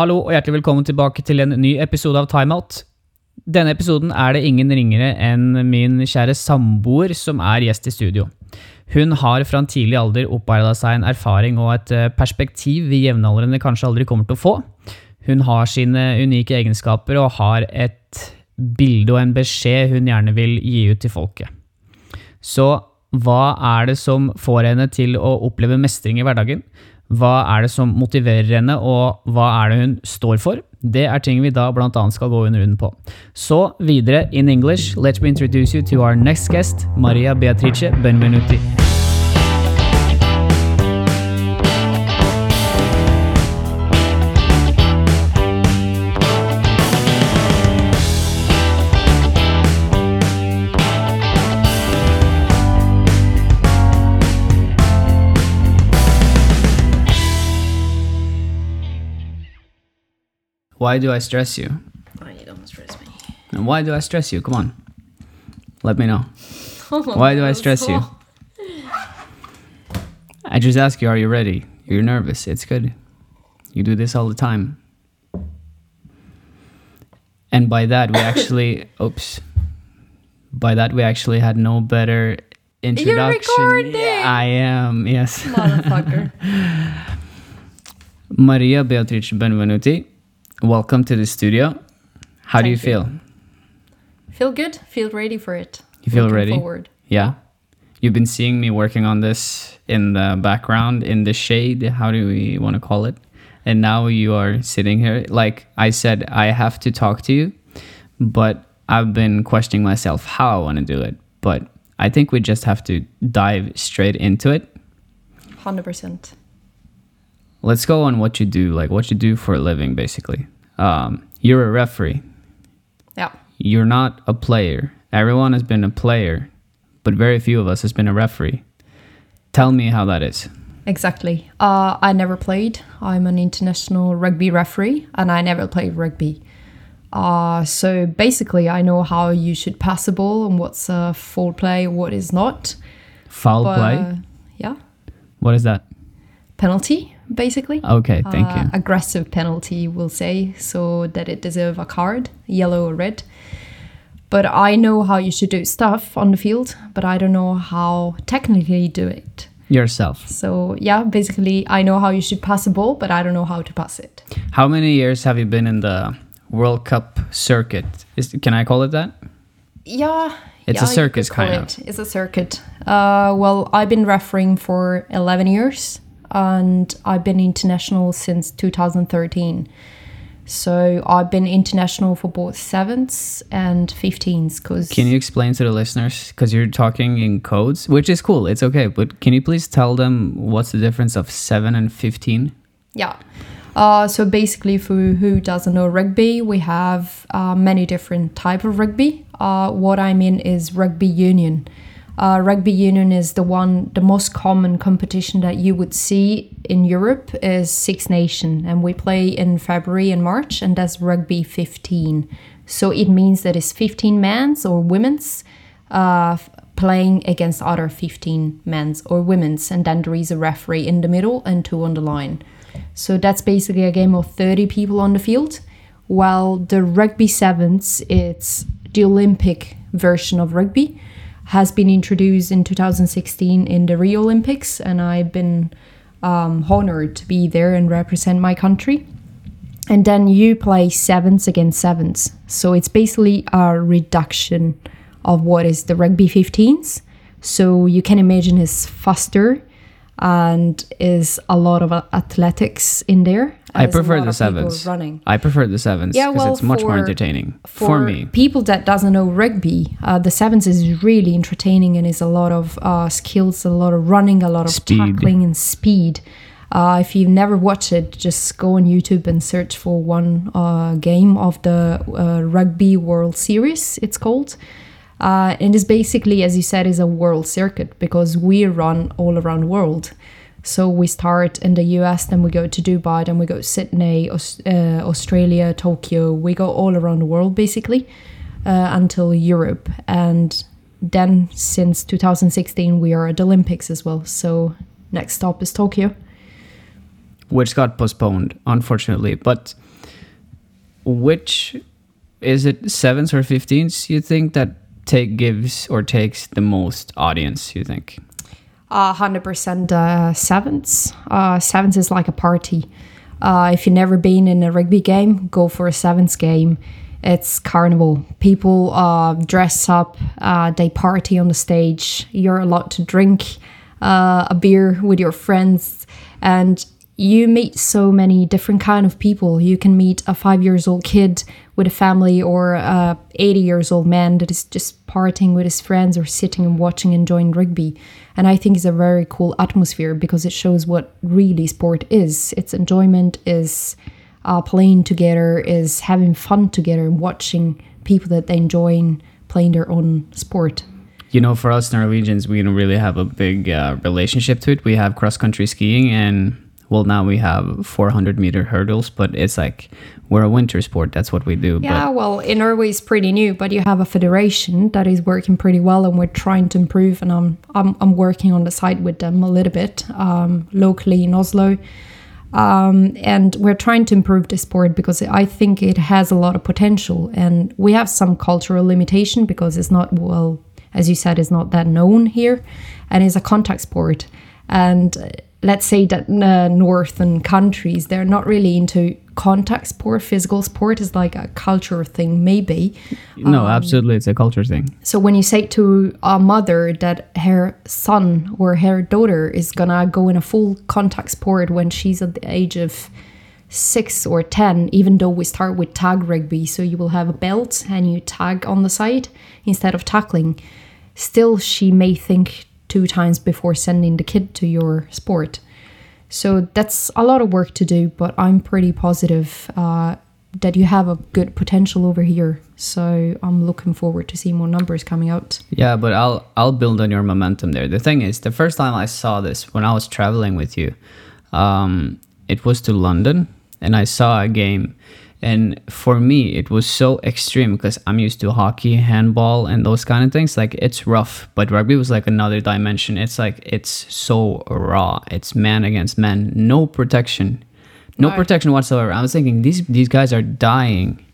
Hallo og hjertelig velkommen tilbake til en ny episode av Timeout. Denne episoden er det ingen ringere enn min kjære samboer som er gjest i studio. Hun har fra en tidlig alder opparbeida seg en erfaring og et eh, perspektiv vi jevnaldrende kanskje aldri kommer til å få. Hun har sine unike egenskaper og har et bilde og en beskjed hun gjerne vil gi ut til folket. Så hva er det som får henne til å oppleve mestring i hverdagen? Hva er det som motiverer henne, og hva er det hun står for? Det er ting vi da annet skal gå under runden på. Så videre in English, let me introduce you to our next guest, Maria Beatrice Benvenuti. Why do I stress you? Why you don't stress me? And why do I stress you? Come on. Let me know. Why do I stress you? I just ask you, are you ready? You're nervous. It's good. You do this all the time. And by that, we actually, oops. By that, we actually had no better introduction. You're recording! I am, yes. Motherfucker. Maria Beatrice Benvenuti, welcome to the studio. How do you you. feel? Feel good? Feel ready for it. You feel Looking ready? Forward. Yeah. You've been seeing me working on this in the background, in the shade. How do we want to call it? And now you are sitting here. Like I said, I have to talk to you, but I've been questioning myself how I want to do it. But I think we just have to dive straight into it. Hundred percent. Let's go on what you do, like what you do for a living, basically. Um, you're a referee. Yeah. You're not a player. Everyone has been a player, but very few of us has been a referee. Tell me how that is. Exactly. Uh, I never played. I'm an international rugby referee, and I never played rugby. Uh, so basically, I know how you should pass a ball and what's a foul play, what is not. Foul But, play? yeah, What is that? penalty basically. Okay, thank Uh, you. Aggressive penalty, we'll say, so that it deserve a card, yellow or red. But I know how you should do stuff on the field, but I don't know how technically do it. Yourself. So yeah, basically I know how you should pass a ball, but I don't know how to pass it. How many years have you been in the World Cup circuit? Is, can I call it that? Yeah. It's a yeah, you circus, kind it. It's a circuit. Uh, well, I've been refereeing for 11 years and I've been international since 2013. So I've been international for both sevens and 15s because Can you explain to the listeners? Because you're talking in codes, which is cool. It's okay. But can you please tell them what's the difference of 7 and 15? Yeah. Uh, so basically, for who doesn't know rugby, we have uh, many different type of rugby. Uh, what I mean is rugby union. Uh, rugby union is the one, the most common competition that you would see in Europe is Six Nation, and we play in February and March, and that's rugby 15. So it means that it's 15 men's or women's uh, playing against other 15 men's or women's, and then there is a referee in the middle and two on the line. So that's basically a game of 30 people on the field. While the rugby sevens, it's the Olympic version of rugby, has been introduced in 2016 in the Rio Olympics, and I've been um, honored to be there and represent my country. And then you play sevens against sevens. So it's basically a reduction of what is the rugby 15s. So you can imagine it's faster and is a lot of athletics in there. I prefer the sevens. running. I prefer the sevens Yeah, because well, it's much more entertaining for, For, me. people that doesn't know rugby, uh, the sevens is really entertaining and is a lot of uh, skills, a lot of running, a lot of Speed. tackling and speed. Uh, if you've never watched it, just go on YouTube and search for one uh, game of the uh, Rugby World Series. It's called. Uh, and it's basically, as you said, is a world circuit because we run all around the world. So we start in the US, then we go to Dubai, then we go to Sydney, Aus- uh, Australia, Tokyo. We go all around the world basically uh, until Europe. And then since 2016, we are at the Olympics as well. So next stop is Tokyo. which got postponed, unfortunately. But which is it sevens or fifteens you think that take gives or takes the most audience? You think? Uh, 100% uh, sevens. Uh, sevens is like a party. Uh, if you've never been in a rugby game, go for a sevens game. It's carnival. People uh, dress up, uh, they party on the stage. You're allowed to drink uh, a beer with your friends, and you meet so many different kind of people. You can meet a five years old kid with a family, or a 80 years old man that is just partying with his friends, or sitting and watching, and enjoying rugby. And I think it's a very cool atmosphere because it shows what really sport is. It's enjoyment, is uh, playing together, is having fun together, and watching people that they enjoy playing their own sport. You know, for us Norwegians, we don't really have a big uh, relationship to it. We have cross country skiing, and well, now we have 400 meter hurdles, but it's like we're a winter sport. That's what we do. Yeah, But well, in Norway it's pretty new, but you have a federation that is working pretty well, and we're trying to improve. And I'm I'm, I'm working on the side with them a little bit um, locally in Oslo, um, and we're trying to improve the sport because I think it has a lot of potential, and we have some cultural limitation because it's not well, as you said, it's not that known here, and it's a contact sport, and. Let's say that uh, northern countries they're not really into contact sport. Physical sport is like a culture thing, maybe. no, absolutely, it's a culture thing. So when you say to a mother that her son or her daughter is gonna go in a full contact sport when she's at the age of six or ten, even though we start with tag rugby, so you will have a belt and you tag on the side instead of tackling, still she may think two times before sending the kid to your sport. So that's a lot of work to do, but I'm pretty positive uh, that you have a good potential over here. So I'm looking forward to see more numbers coming out. Yeah, but I'll I'll build on your momentum there. The thing is, the first time I saw this when I was traveling with you, um, it was to London, and I saw a game, and for me it was so extreme because I'm used to hockey, handball, and those kind of things. Like it's rough, but rugby was like another dimension. It's like it's so raw. It's man against man, no protection, no Right. protection whatsoever. I was thinking these these guys are dying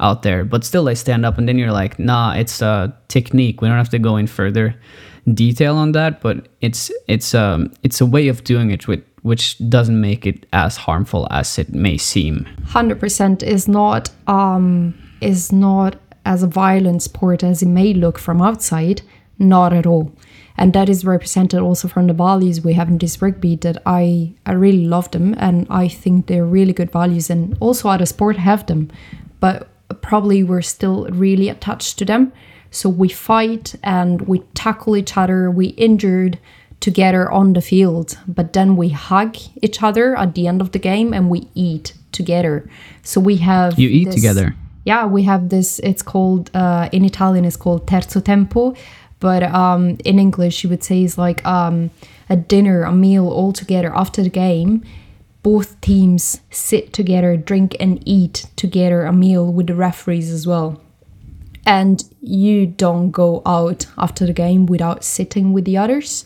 out there, but still they stand up, and then you're like, nah, it's a technique. We don't have to go in further detail on that, but it's it's um it's a way of doing it with which doesn't make it as harmful as it may seem. Hundred percent is not um is not as a violent sport as it may look from outside. Not at all. And that is represented also from the values we have in this rugby that I, I really love them and I think they're really good values and also other sport have them. But probably we're still really attached to them. So we fight and we tackle each other, we injured together on the field, but then we hug each other at the end of the game and we eat together. So we have You eat this- together. Yeah, we have this. It's called uh, in Italian. It's called terzo tempo, but um, in English you would say it's like um, a dinner, a meal all together after the game. Both teams sit together, drink and eat together a meal with the referees as well and you don't go out after the game without sitting with the others.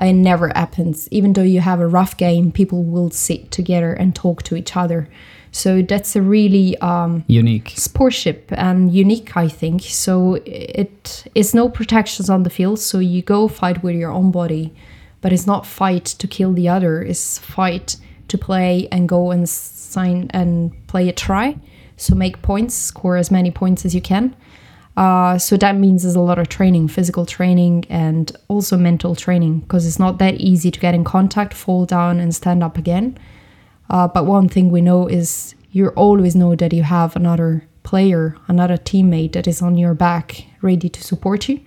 It never happens. Even though you have a rough game, people will sit together and talk to each other. So that's a really um, Unique. sportship and unique, I think. So it is no protections on the field. So you go fight with your own body, but it's not fight to kill the other. It's fight to play and go and sign and play a try. So make points, score as many points as you can. Uh, so that means there's a lot of training, physical training, and also mental training, because it's not that easy to get in contact, fall down, and stand up again. Uh, but one thing we know is you always know that you have another player, another teammate that is on your back, ready to support you,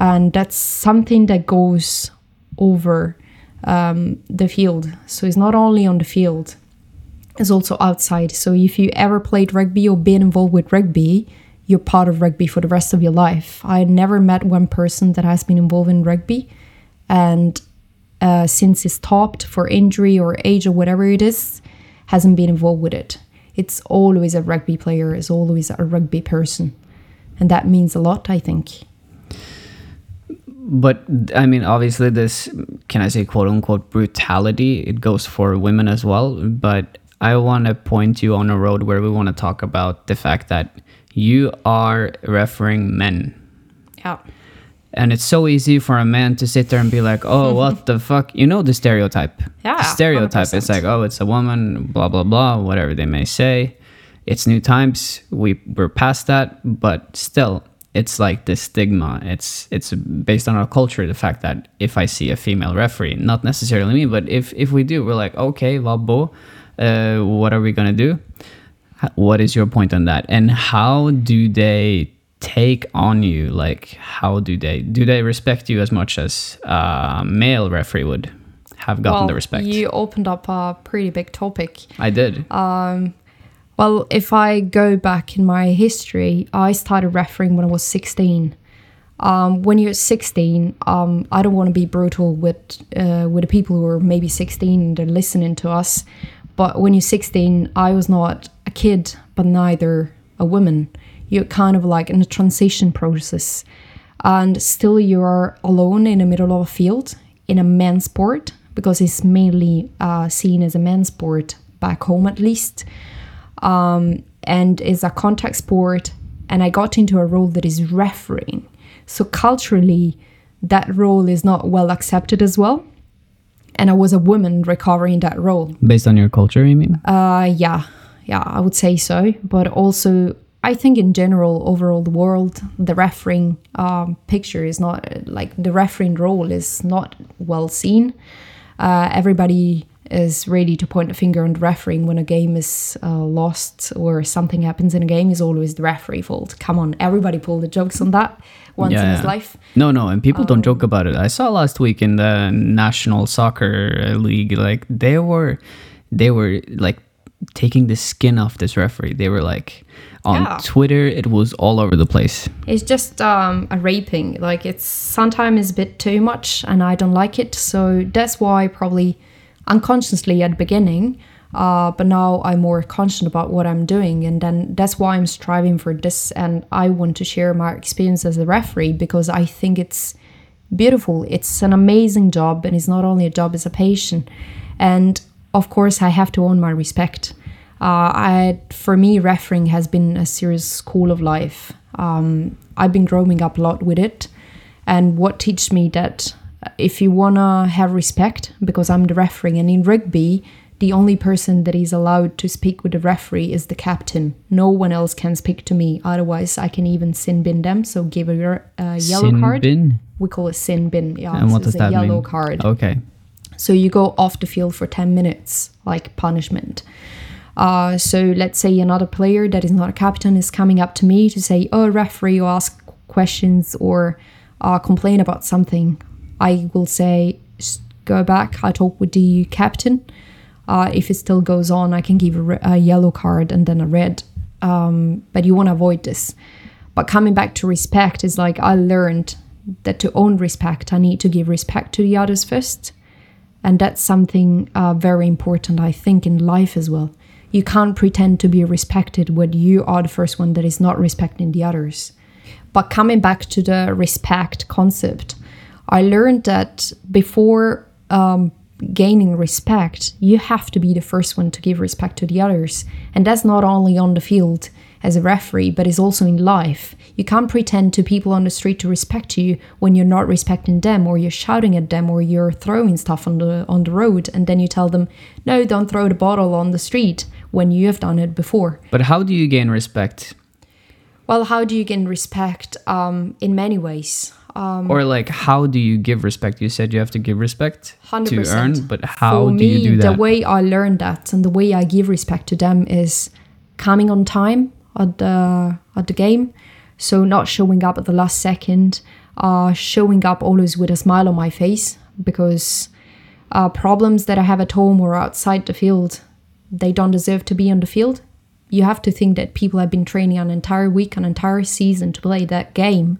and that's something that goes over um, the field. So it's not only on the field; it's also outside. So if you ever played rugby or been involved with rugby, you're part of rugby for the rest of your life. I never met one person that has been involved in rugby, and uh, since it's stopped for injury or age or whatever it is, hasn't been involved with it. It's always a rugby player, it's always a rugby person, and that means a lot, I think. but I mean, obviously, this can I say quote unquote brutality? It goes for women as well. But I want to point you on a road where we want to talk about the fact that you are referring men, Yeah. and it's so easy for a man to sit there and be like, "Oh, what the fuck?" You know the stereotype. Yeah, The stereotype. It's 100%. like, "Oh, it's a woman," blah blah blah, whatever they may say. It's new times. We we're past that, but still, it's like this stigma. It's it's based on our culture. The fact that if I see a female referee, not necessarily me, but if if we do, we're like, okay, Vabo, uh, what are we gonna do? What is your point on that? And how do they take on you? Like, how do they do they respect you as much as a male referee would have gotten well, the respect? you opened up a pretty big topic. I did. Well, if I go back in my history, I started refereeing when I was 16. Um, when you're 16, um, I don't want to be brutal with uh, with the people who are maybe 16 and they're listening to us. But when you're 16, I was not kid, but neither a woman. You're kind of like in a transition process, and still you are alone in the middle of a field in a men's sport because it's mainly uh, seen as a men's sport back home at least um, and is a contact sport. And I got into a role that is refereeing. So culturally, that role is not well accepted as well. And I was a woman recovering that role. Based on your culture, you mean? Uh, yeah, yeah, I would say so. But also, I think in general, overall, the world, the refereeing um, picture is not like the refereeing role is not well seen. Uh, everybody is ready to point a finger on the refereeing when a game is uh, lost or something happens in a game is always the referee fault. Come on, everybody pull the jokes on that once in his life. No, no, and people don't Um, joke about it. I saw last week in the National Soccer League, like they were, they were like taking the skin off this referee. They were like on Yeah. Twitter, it was all over the place. It's just um, a raping. Like it's sometimes is a bit too much, and I don't like it. So that's why probably unconsciously at the beginning, uh, but now I'm more conscious about what I'm doing, and then that's why I'm striving for this. And I want to share my experience as a referee because I think it's beautiful. It's an amazing job, and it's not only a job; it's a patient. And of course, I have to own my respect. Uh, I, for me, refereeing has been a serious school of life. Um, I've been growing up a lot with it, and what teaches me that if you wanna have respect, because I'm the referee, and in rugby, the only person that is allowed to speak with the referee is the captain. No one else can speak to me. Otherwise, I can even sin bin them. So give a, a yellow Sin card. bin? We call it sin bin. Yeah, And what it's does that a yellow mean? card. Okay. So you go off the field for 10 minutes, like punishment. Uh, so let's say another player that is not a captain is coming up to me to say, oh, referee, you ask questions or uh, complain about something. I will say, go back, I talk with the captain. Uh, if it still goes on, I can give a, re- a yellow card and then a red. Um, but you want to avoid this. But coming back to respect is like I learned that to own respect, I need to give respect to the others first. And that's something uh, very important, I think, in life as well. You can't pretend to be respected when you are the first one that is not respecting the others. But coming back to the respect concept, I learned that before um, gaining respect, you have to be the first one to give respect to the others. And that's not only on the field as a referee, but is also in life. You can't pretend to people on the street to respect you when you're not respecting them, or you're shouting at them, or you're throwing stuff on the on the road, and then you tell them, "No, don't throw the bottle on the street," when you have done it before. But how do you gain respect? Well, how do you gain respect? Um, in many ways. Um, or like how do you give respect? You said you have to give respect to 100%. earn, but how For do me, you do that? The way I learned that and the way I give respect to them is coming on time at the at the game, so not showing up at the last second, uh, showing up always with a smile on my face because uh, problems that I have at home or outside the field, they don't deserve to be on the field. You have to think that people have been training an entire week, an entire season to play that game,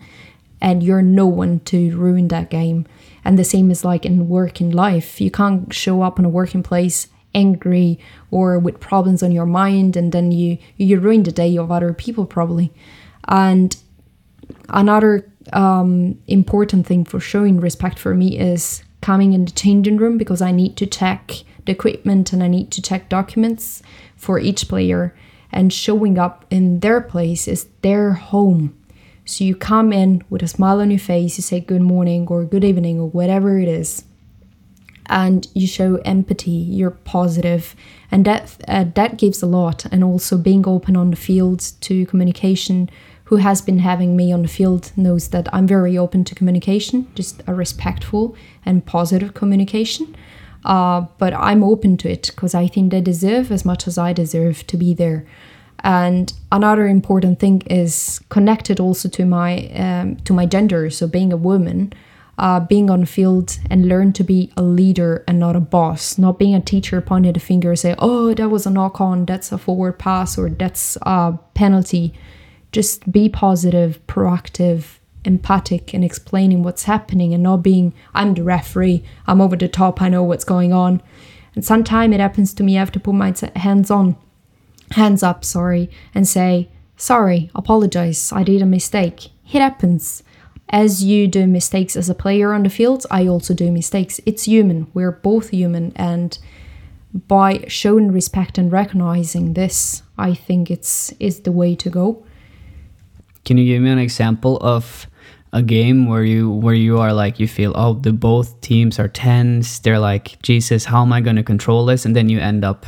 and you're no one to ruin that game. And the same is like in work in life. You can't show up in a working place angry or with problems on your mind and then you you ruin the day of other people probably. And another um, important thing for showing respect for me is coming in the changing room because I need to check the equipment and I need to check documents for each player. And showing up in their place is their home. So you come in with a smile on your face, you say good morning or good evening or whatever it is, and you show empathy. You're positive, and that uh, that gives a lot. And also being open on the field to communication. Who has been having me on the field knows that I'm very open to communication, just a respectful and positive communication. Uh, but I'm open to it because I think they deserve as much as I deserve to be there. And another important thing is connected also to my um, to my gender. So being a woman, uh, being on field and learn to be a leader and not a boss. Not being a teacher pointing the finger and say, "Oh, that was a knock on. That's a forward pass or that's a penalty." Just be positive, proactive, empathic in explaining what's happening and not being, "I'm the referee. I'm over the top. I know what's going on." And sometimes it happens to me. I have to put my hands on hands up, sorry, and say, sorry, apologize, I did a mistake. It happens. As you do mistakes as a player on the field, I also do mistakes. It's human. We're both human. And by showing respect and recognizing this, I think it's is the way to go. Can you give me an example of a game where you where you are like you feel oh the both teams are tense they're like jesus how am i going to control this and then you end up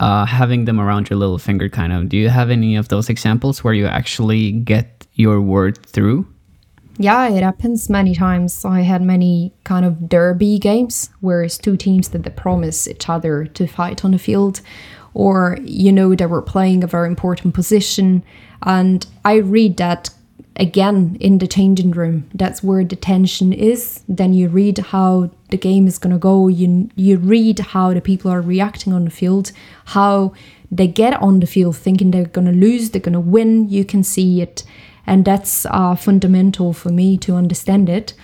uh, having them around your little finger kind of do you have any of those examples where you actually get your word through yeah it happens many times. I had many kind of derby games where it's two teams that they promise each other to fight on the field or you know they were playing a very important position. And i read that again in the changing room. That's where the tension is. Then you read how the game is going to go. You you read how the people are reacting on the field how they get on the field thinking they're going to lose they're going to win. You can see it and that's uh, fundamental for me to understand it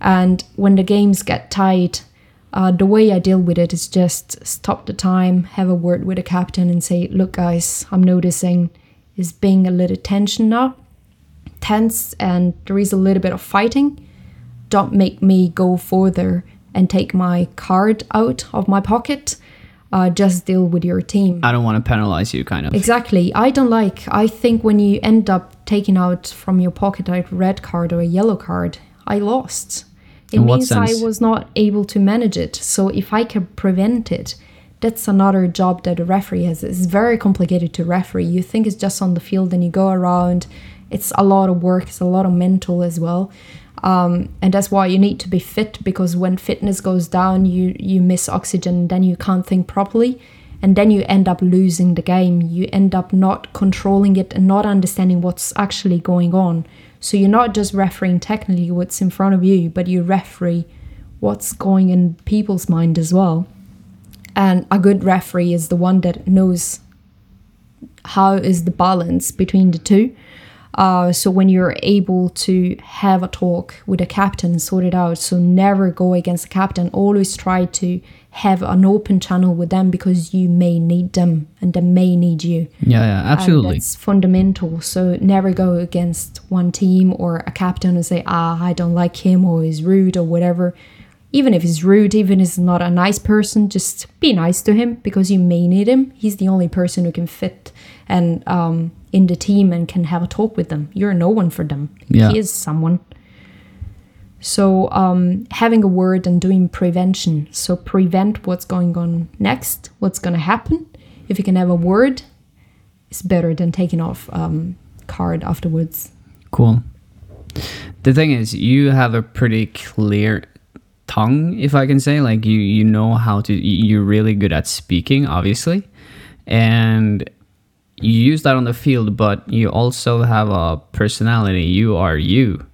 and when the games get tight uh, the way I deal with it is just stop the time, have a word with the captain, and say, Look, guys, I'm noticing is being a little tension now tense and there is a little bit of fighting, don't make me go further and take my card out of my pocket. Uh, just deal with your team. I don't want to penalize you, kind of. Exactly. I don't like. I think when you end up taking out from your pocket a red card or a yellow card, I lost. It In what means? I was not able to manage it. So if I can prevent it, that's another job that a referee has. It's very complicated to referee. You think it's just on the field and you go around it's a lot of work it's a lot of mental as well um, and that's why you need to be fit because when fitness goes down you you miss oxygen then you can't think properly and then you end up losing the game. You end up not controlling it and not understanding what's actually going on. So you're not just refereeing technically what's in front of you but you referee what's going in people's mind as well. And a good referee is the one that knows how is the balance between the two uh, so when you're able to have a talk with a captain, and sort it out. So never go against the captain. Always try to have an open channel with them because you may need them and they may need you. Yeah, yeah, absolutely. It's fundamental. So never go against one team or a captain and say, ah, I don't like him or he's rude or whatever. Even if he's rude, even if he's not a nice person, just be nice to him because you may need him. He's the only person who can fit and um, in the team and can have a talk with them. You're no one for them. Yeah. He is someone. So um, having a word and doing prevention. So prevent what's going on next, what's going to happen. If you can have a word, it's better than taking off um, card afterwards. Cool. The thing is, you have a pretty clear tongue, if I can say. Like you, you know how to. You're really good at speaking, obviously, and you use that on the field. But you also have a personality. You are you.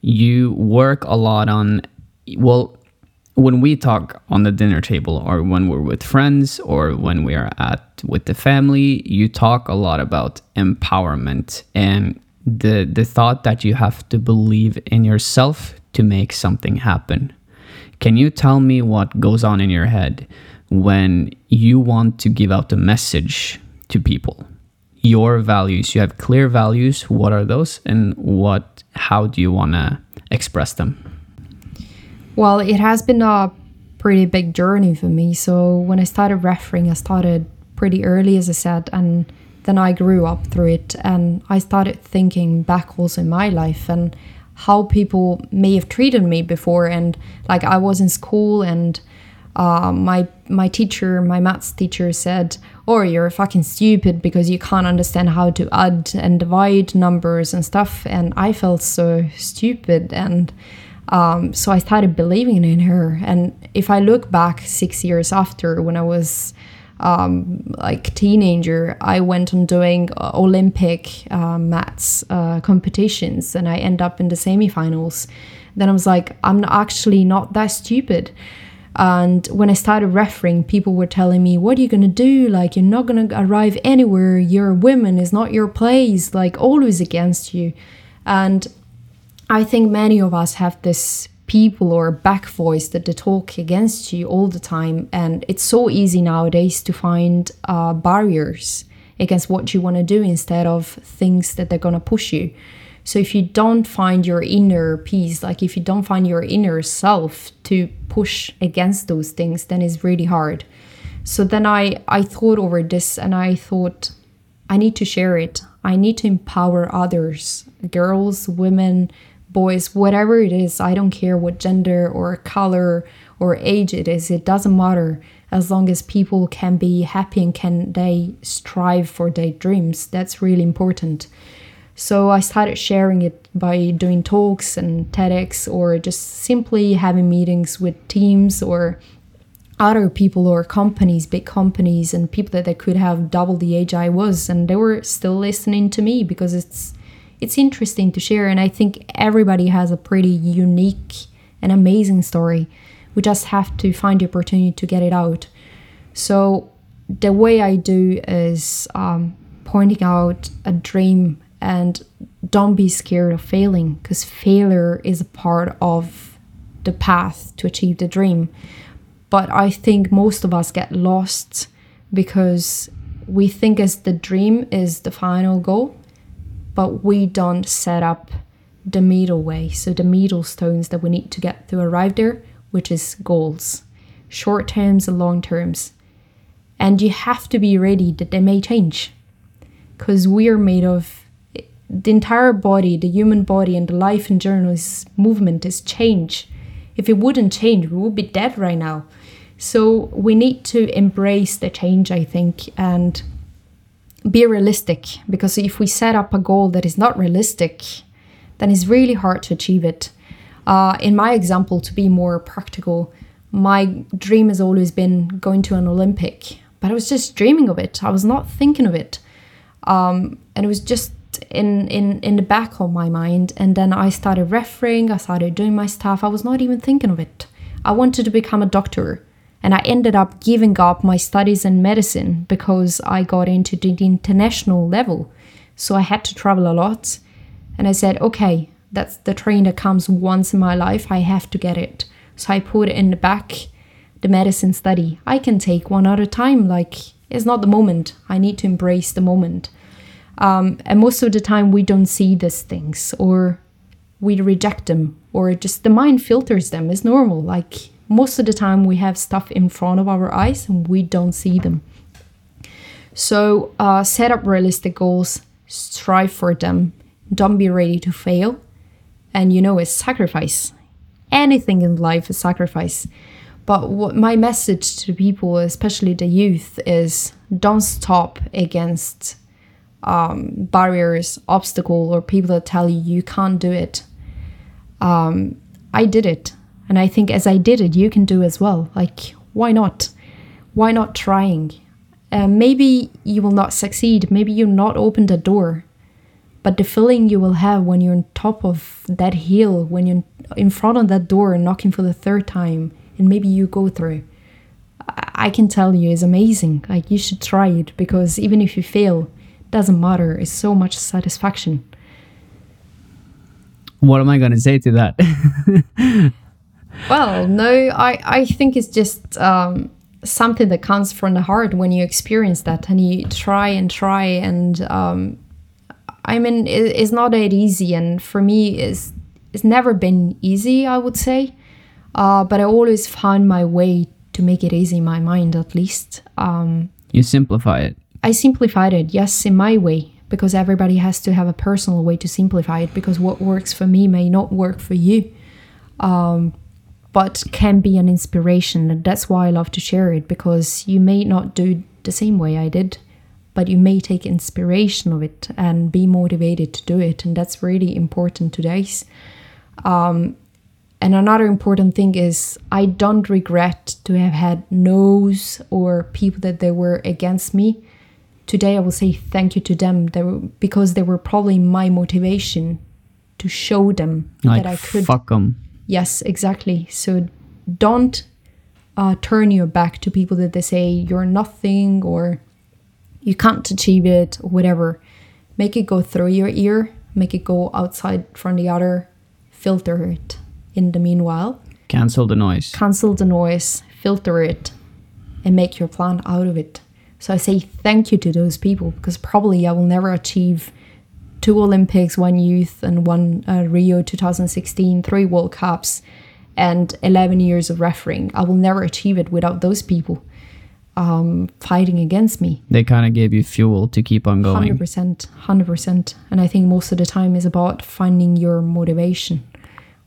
You work a lot on. Well, when we talk on the dinner table, or when we're with friends, or when we are at with the family, you talk a lot about empowerment and the the thought that you have to believe in yourself to make something happen. Can you tell me what goes on in your head when you want to give out a message to people? your values. You have clear values. What are those, and what? How do you want to express them? Well, it has been a pretty big journey for me. So when I started refereeing, I started pretty early, as I said, and then I grew up through it, and I started thinking back also in my life and how people may have treated me before, and like I was in school and. Uh, my my teacher, my maths teacher, said, "Or oh, you're fucking stupid because you can't understand how to add and divide numbers and stuff." And I felt so stupid, and um, so I started believing in her. And if I look back six years after, when I was um, like teenager, I went on doing Olympic uh, maths uh, competitions, and I end up in the semifinals. Then I was like, I'm actually not that stupid. And when I started refereeing, people were telling me, What are you going to do? Like, you're not going to arrive anywhere. You're a woman, it's not your place. Like, always against you. And I think many of us have this people or back voice that they talk against you all the time, and it's so easy nowadays to find uh, barriers against what you want to do instead of things that they're going to push you. So if you don't find your inner peace, like if you don't find your inner self to push against those things, then it's really hard. So then I I thought over this and I thought I need to share it. I need to empower others, girls, women, boys, whatever it is, I don't care what gender or color or age it is, it doesn't matter as long as people can be happy and can they strive for their dreams. That's really important. So I started sharing it by doing talks and TEDx or just simply having meetings with teams or other people or companies, big companies, and people that they could have double the age I was, and they were still listening to me because it's it's interesting to share. And I think everybody has a pretty unique and amazing story. We just have to find the opportunity to get it out. So the way I do is um, pointing out a dream and don't be scared of failing because failure is a part of the path to achieve the dream. But I think most of us get lost because we think as the dream is the final goal but we don't set up the middle way, so the middle stones that we need to get to arrive there, which is goals, short terms and long terms. And you have to be ready that they may change because we are made of the entire body, the human body, and the life in general is movement is change. If it wouldn't change, we would be dead right now. So we need to embrace the change, I think, and be realistic because if we set up a goal that is not realistic, then it's really hard to achieve it. Uh, in my example, to be more practical, my dream has always been going to an Olympic, but I was just dreaming of it. I was not thinking of it, um, and it was just in in in the back of my mind. And then I started refereeing. I started doing my stuff. I was not even thinking of it. I wanted to become a doctor and I ended up giving up my studies in medicine because I got into the international level. So I had to travel a lot. And I said, okay, that's the train that comes once in my life. I have to get it. So I put it in the back the medicine study. I can take one at a time. Like, it's not the moment. I need to embrace the moment. Um, and most of the time, we don't see these things or we reject them or just the mind filters them. It's normal. Like, most of the time we have stuff in front of our eyes and we don't see them. So uh, set up realistic goals, strive for them, don't be ready to fail. And you know, it's sacrifice. Anything in life is sacrifice. But what my message to people, especially the youth, is don't stop against um, barriers, obstacle, or people that tell you you can't do it. Um, I did it. And I think as I did it, you can do as well. Like, why not? Why not trying? Uh, maybe you will not succeed. Maybe you'll not open the door. But the feeling you will have when you're on top of that hill, when you're in front of that door and knocking for the third time, and maybe you go through, I can tell you is amazing. Like you should try it because even if you fail, doesn't matter. It's so much satisfaction. What am I gonna say to that? well, no, I, I think it's just um, something that comes from the heart when you experience that and you try and try and um, I mean it, it's not that easy and for me it's it's never been easy I would say uh, but I always found my way to make it easy in my mind at least um, You simplify it. I simplified it, yes, in my way, because everybody has to have a personal way to simplify it, because what works for me may not work for you, um, but can be an inspiration. And that's why I love to share it, because you may not do the same way I did, but you may take inspiration of it and be motivated to do it. And that's really important today. Um, and another important thing is I don't regret to have had no's or people that they were against me. Today I will say thank you to them they were, because they were probably my motivation to show them Like, that I could. fuck them. Yes, exactly. So don't uh, turn your back to people that they say you're nothing or you can't achieve it or whatever. Make it go through your ear, make it go outside from the other, filter it in the meanwhile. Cancel the noise. Cancel the noise, filter it, and make your plan out of it. So I say thank you to those people because probably I will never achieve two Olympics, one youth, and one uh, Rio 2016, three World Cups, and 11 years of refereeing. I will never achieve it without those people um, fighting against me. They kind of gave you fuel to keep on going. Hundred percent, hundred percent. And I think most of the time is about finding your motivation.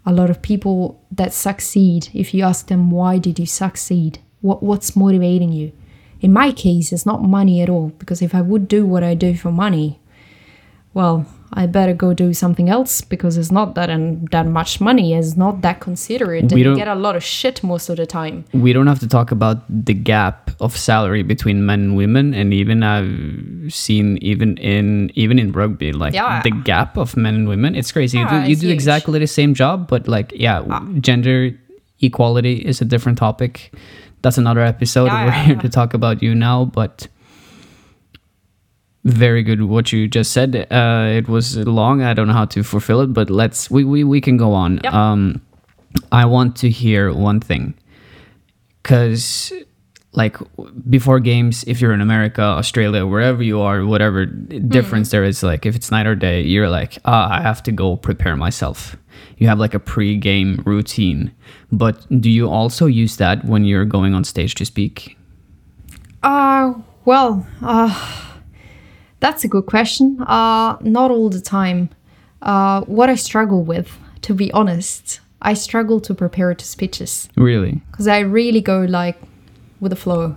A lot of people that succeed, if you ask them why did you succeed, what what's motivating you? In my case, it's not money at all. Because if I would do what I do for money, well, I better go do something else because it's not that and that much money. It's not that considerate, and We you don't- get a lot of shit most of the time. we don't have to talk about the gap of salary between men and women and even i've seen even in even in rugby like Yeah. the gap of men and women it's crazy you do, you do exactly the same job but like yeah uh, gender equality is a different topic that's another episode Yeah, we're yeah, here yeah. to talk about you now but very good what you just said. Uh it was long. I don't know how to fulfill it but let's we we, we can go on. Yep. um i want to hear one thing. Because like before games if you're in america australia wherever you are whatever difference there is like if it's night or day you're like ah i have to go prepare myself you have like a pre-game routine but do you also use that when you're going on stage to speak Uh, well, uh, that's a good question. Uh, not all the time. Uh, what I struggle with, to be honest, I struggle to prepare to speeches really because I really go like with the flow.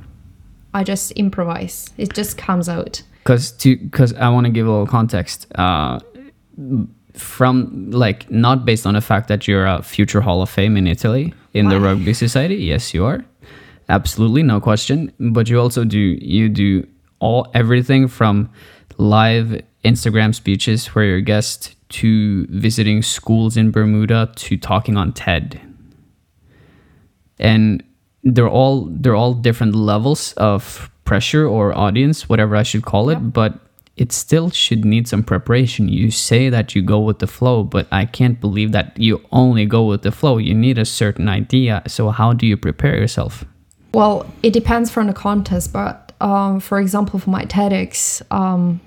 I just improvise. It just comes out. because to because i want to give a little context uh from like not based on the fact that you're a future hall of fame in italy in the rugby society? Yes you are. Absolutely no question. But you also do you do all everything from live instagram speeches where you're a guest to visiting schools in bermuda to talking on ted. And they're all they're all different levels of pressure or audience whatever i should call it but it still should need some preparation you say that you go with the flow but i can't believe that you only go with the flow you need a certain idea so how do you prepare yourself Well, it depends from the contest, but um, for example, for my TEDx, um,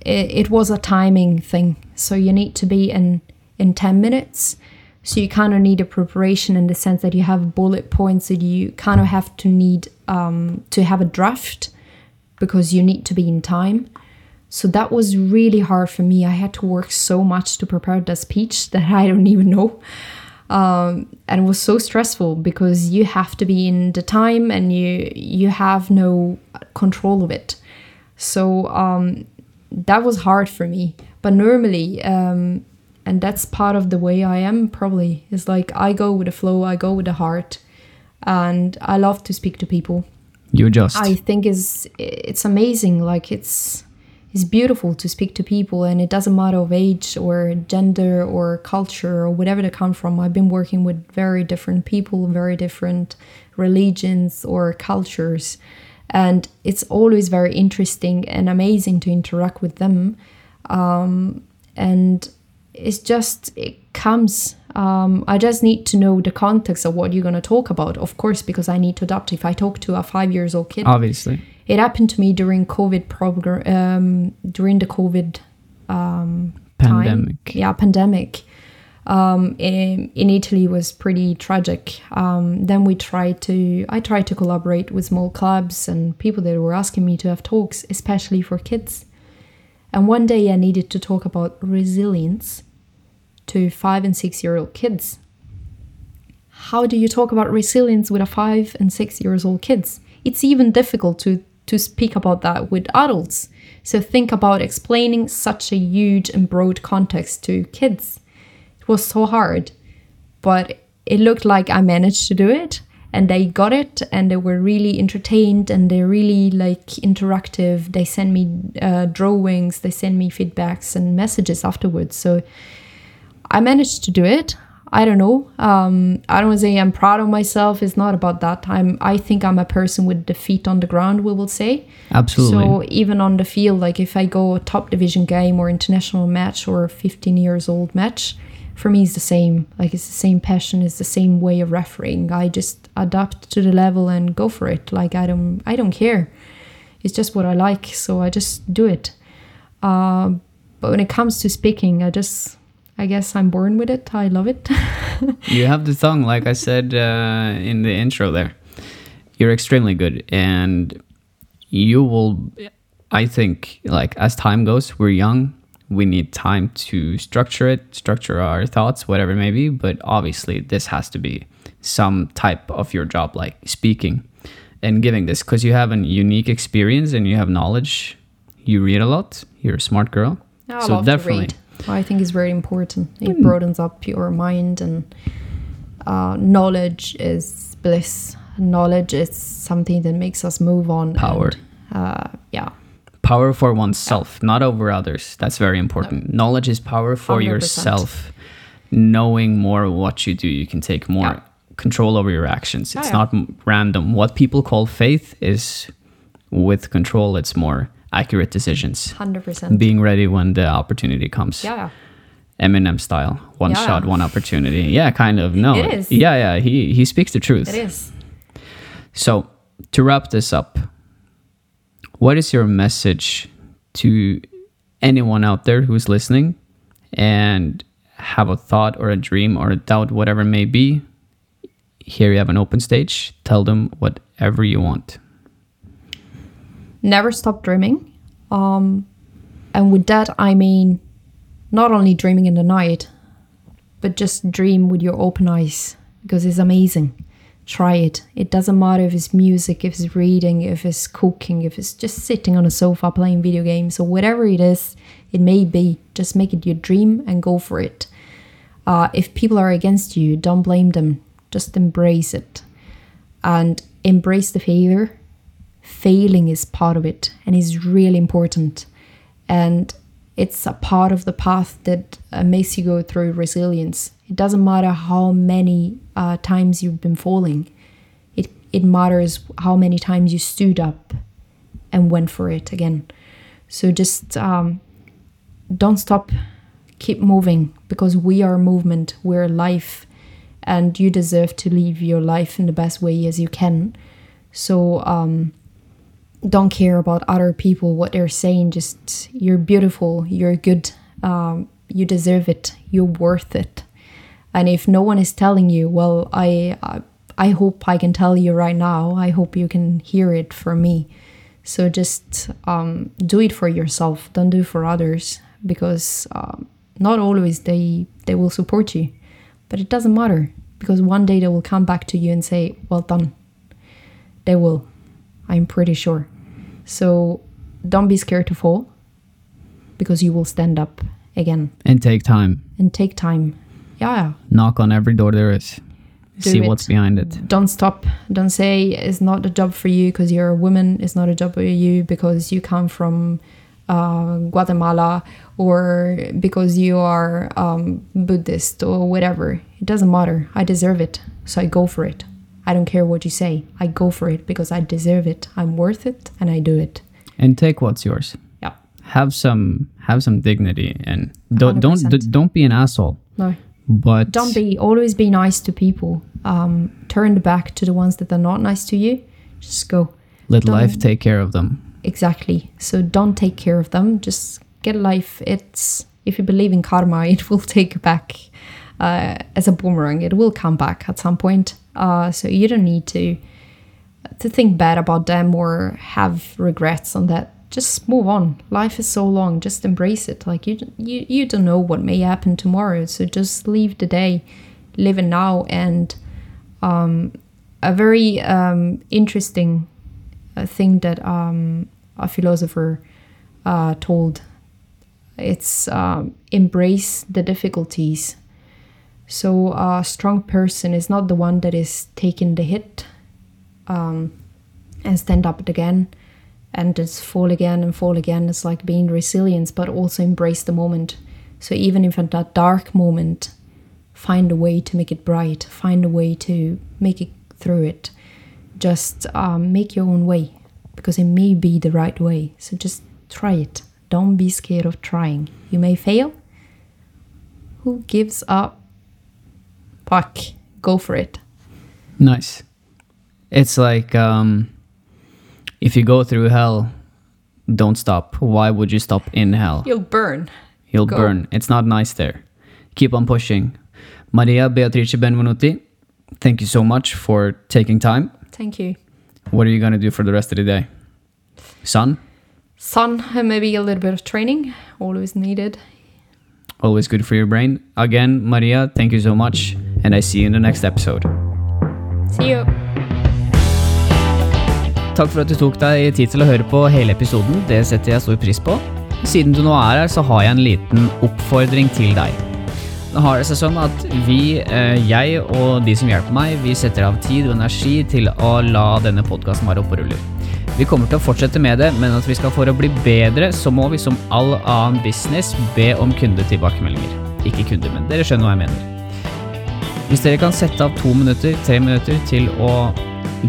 it, it was a timing thing. So you need to be in in ten minutes. So you kind of need a preparation in the sense that you have bullet points that you kind of have to need um, to have a draft because you need to be in time. So that was really hard for me. I had to work so much to prepare the speech that I don't even know. Um, and it was so stressful because you have to be in the time and you you have no control of it. So um, that was hard for me. But normally um, and that's part of the way i am probably. Is like i go with the flow i go with the heart. And i love to speak to people. You adjust. I think is it's amazing. Like it's it's beautiful to speak to people, and it doesn't matter of age or gender or culture or whatever they come from. I've been working with very different people, very different religions or cultures, and it's always very interesting and amazing to interact with them. Um, and it's just it comes. Um, I just need to know the context of what you're going to talk about, of course, because I need to adapt. If I talk to a five years old kid, Obviously. It happened to me during COVID program um, during the COVID um, time. Pandemic. Yeah, pandemic. Um, in, in Italy was pretty tragic. Um, then we tried to I tried to collaborate with small clubs and people that were asking me to have talks, especially for kids. And one day I needed to talk about resilience to five and six year old kids. How do you talk about resilience with a five and six years old kids? It's even difficult to to speak about that with adults. So think about explaining such a huge and broad context to kids. It was so hard, but it looked like I managed to do it and they got it and they were really entertained and they're really like interactive. They send me uh, drawings, they send me feedbacks and messages afterwards. So I managed to do it. I don't know. Um, I don't say I'm proud of myself. It's not about that. I'm. I think I'm a person with the feet on the ground. We will say. Absolutely. So even on the field, like if I go a top division game or international match or a 15 years old match, for me it's the same. Like it's the same passion. It's the same way of refereeing. I just adapt to the level and go for it. Like I don't. I don't care. It's just what I like. So I just do it. Uh, but when it comes to speaking, I just. I guess I'm born with it. I love it. you have the tongue, like I said uh, in the intro there. You're extremely good, and you will. I think, like as time goes, we're young. We need time to structure it, structure our thoughts, whatever it may be. But obviously, this has to be some type of your job, like speaking and giving this, because you have a unique experience and you have knowledge. You read a lot. You're a smart girl. I love to read. I think is very important. It broadens up your mind, and uh, knowledge is bliss. Knowledge is something that makes us move on. Power. And, uh, yeah. Power for oneself, not over others. That's very important. Knowledge is power for 100%. yourself. Knowing more what you do, you can take more Yeah. control over your actions. It's yeah. not random. What people call faith is with control, it's more accurate decisions. Hundred percent. Being ready when the opportunity comes. Yeah. yeah. Eminem style. One Yeah. shot, one opportunity. Yeah, kind of. No. It is. Yeah, yeah. He he speaks the truth. It is. So, to wrap this up, what is your message to anyone out there who's listening and have a thought or a dream or a doubt, whatever it may be? Here you have an open stage. Tell them whatever you want. Never stop dreaming. Um, and with that, I mean not only dreaming in the night, but just dream with your open eyes because it's amazing. Try it. It doesn't matter if it's music, if it's reading, if it's cooking, if it's just sitting on a sofa playing video games or whatever it is, it may be. Just make it your dream and go for it. Uh, if people are against you, don't blame them. Just embrace it and embrace the failure failing is part of it and is really important. And it's a part of the path that uh, makes you go through resilience. It doesn't matter how many uh, times you've been falling. It, it matters how many times you stood up and went for it again. So just um, don't stop. Keep moving because we are movement. We're life and you deserve to live your life in the best way as you can. So um, don't care about other people what they're saying just you're beautiful you're good um, you deserve it you're worth it. And if no one is telling you well i I- i hope i can tell you right now i hope you can hear it from me. So just um, do it for yourself don't do it for others because um, not always they they will support you. But it doesn't matter because one day they will come back to you and say well done. They will I'm pretty sure. So don't be scared to fall because you will stand up again And take time. and take time. Yeah, Knock on every door there is. Do See it. what's behind it. don't stop. Don't say it's not a job for you because you're a woman. It's not a job for you because you come from uh, Guatemala or because you are um, Buddhist or whatever. It doesn't matter. I deserve it. So I go for it. I don't care what you say. I go for it because I deserve it. I'm worth it and I do it. And take what's yours. Yeah. Have some have some dignity and don't don't 100%. d- don't be an asshole. No. But don't be always be nice to people. Um, turn the back to the ones that are not nice to you. Just go. let don't- life take care of them. Exactly. So don't take care of them. Just get life. It's if you believe in karma, it will take you back uh, as a boomerang. It will come back at some point. Uh, so you don't need to to think bad about them or have regrets on that. Just move on. Life is so long. Just embrace it. Like you, you, you don't know what may happen tomorrow. So just leave the day, live it now, and um, a very um, interesting uh, thing that um, a philosopher uh, told. It's um, embrace the difficulties. So a strong person is not the one that is taking the hit um, and stand up again and just fall again and fall again. It's like being resilient, but also embrace the moment. So even if at that dark moment, find a way to make it bright, find a way to make it through it. Just um, make your own way because it may be the right way. So just try it. Don't be scared of trying. You may fail. Who gives up? Fuck. Go for it. Nice. It's like um, if you go through hell, don't stop. Why would you stop in hell? You'll burn. You'll Go. burn. It's not nice there. Keep on pushing. Maria Beatrice Benvenuti, thank you so much for taking time. Thank you. What are you going to do for the rest of the day? Sun, Sun and maybe a little bit of training. Always needed. always good for your brain. Again, Maria, thank you so much. And I see you in the next episode. See you. Takk for at du tok deg tid til å høre på hele episoden. Det setter jeg stor pris på. Siden du nå er her, så har jeg en liten oppfordring til deg. Nå har det seg sånn at vi, eh, jeg og de som hjelper meg, vi setter av tid og energi til å la denne podkasten være oppe og rulle. Vi kommer til å fortsette med det, men at vi skal for å bli bedre, så må vi som all annen business be om kundetilbakemeldinger. Ikke kunder, men dere skjønner hva jeg mener. Hvis dere kan sette av to minutter, tre minutter til å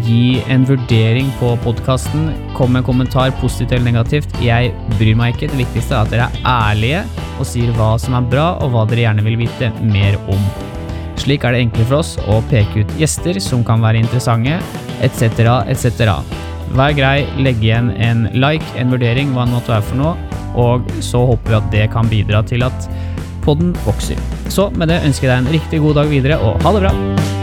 gi en vurdering på podkasten, kom med en kommentar, positivt eller negativt, jeg bryr meg ikke. Det viktigste er at dere er ærlige og sier hva som er bra, og hva dere gjerne vil vite mer om. Slik er det enklere for oss å peke ut gjester som kan være interessante, etc., etc. Vær grei, legg igjen en like, en vurdering, hva det måtte være for noe, og så håper vi at det kan bidra til at podden vokser. Så med det ønsker jeg deg en riktig god dag videre, og ha det bra!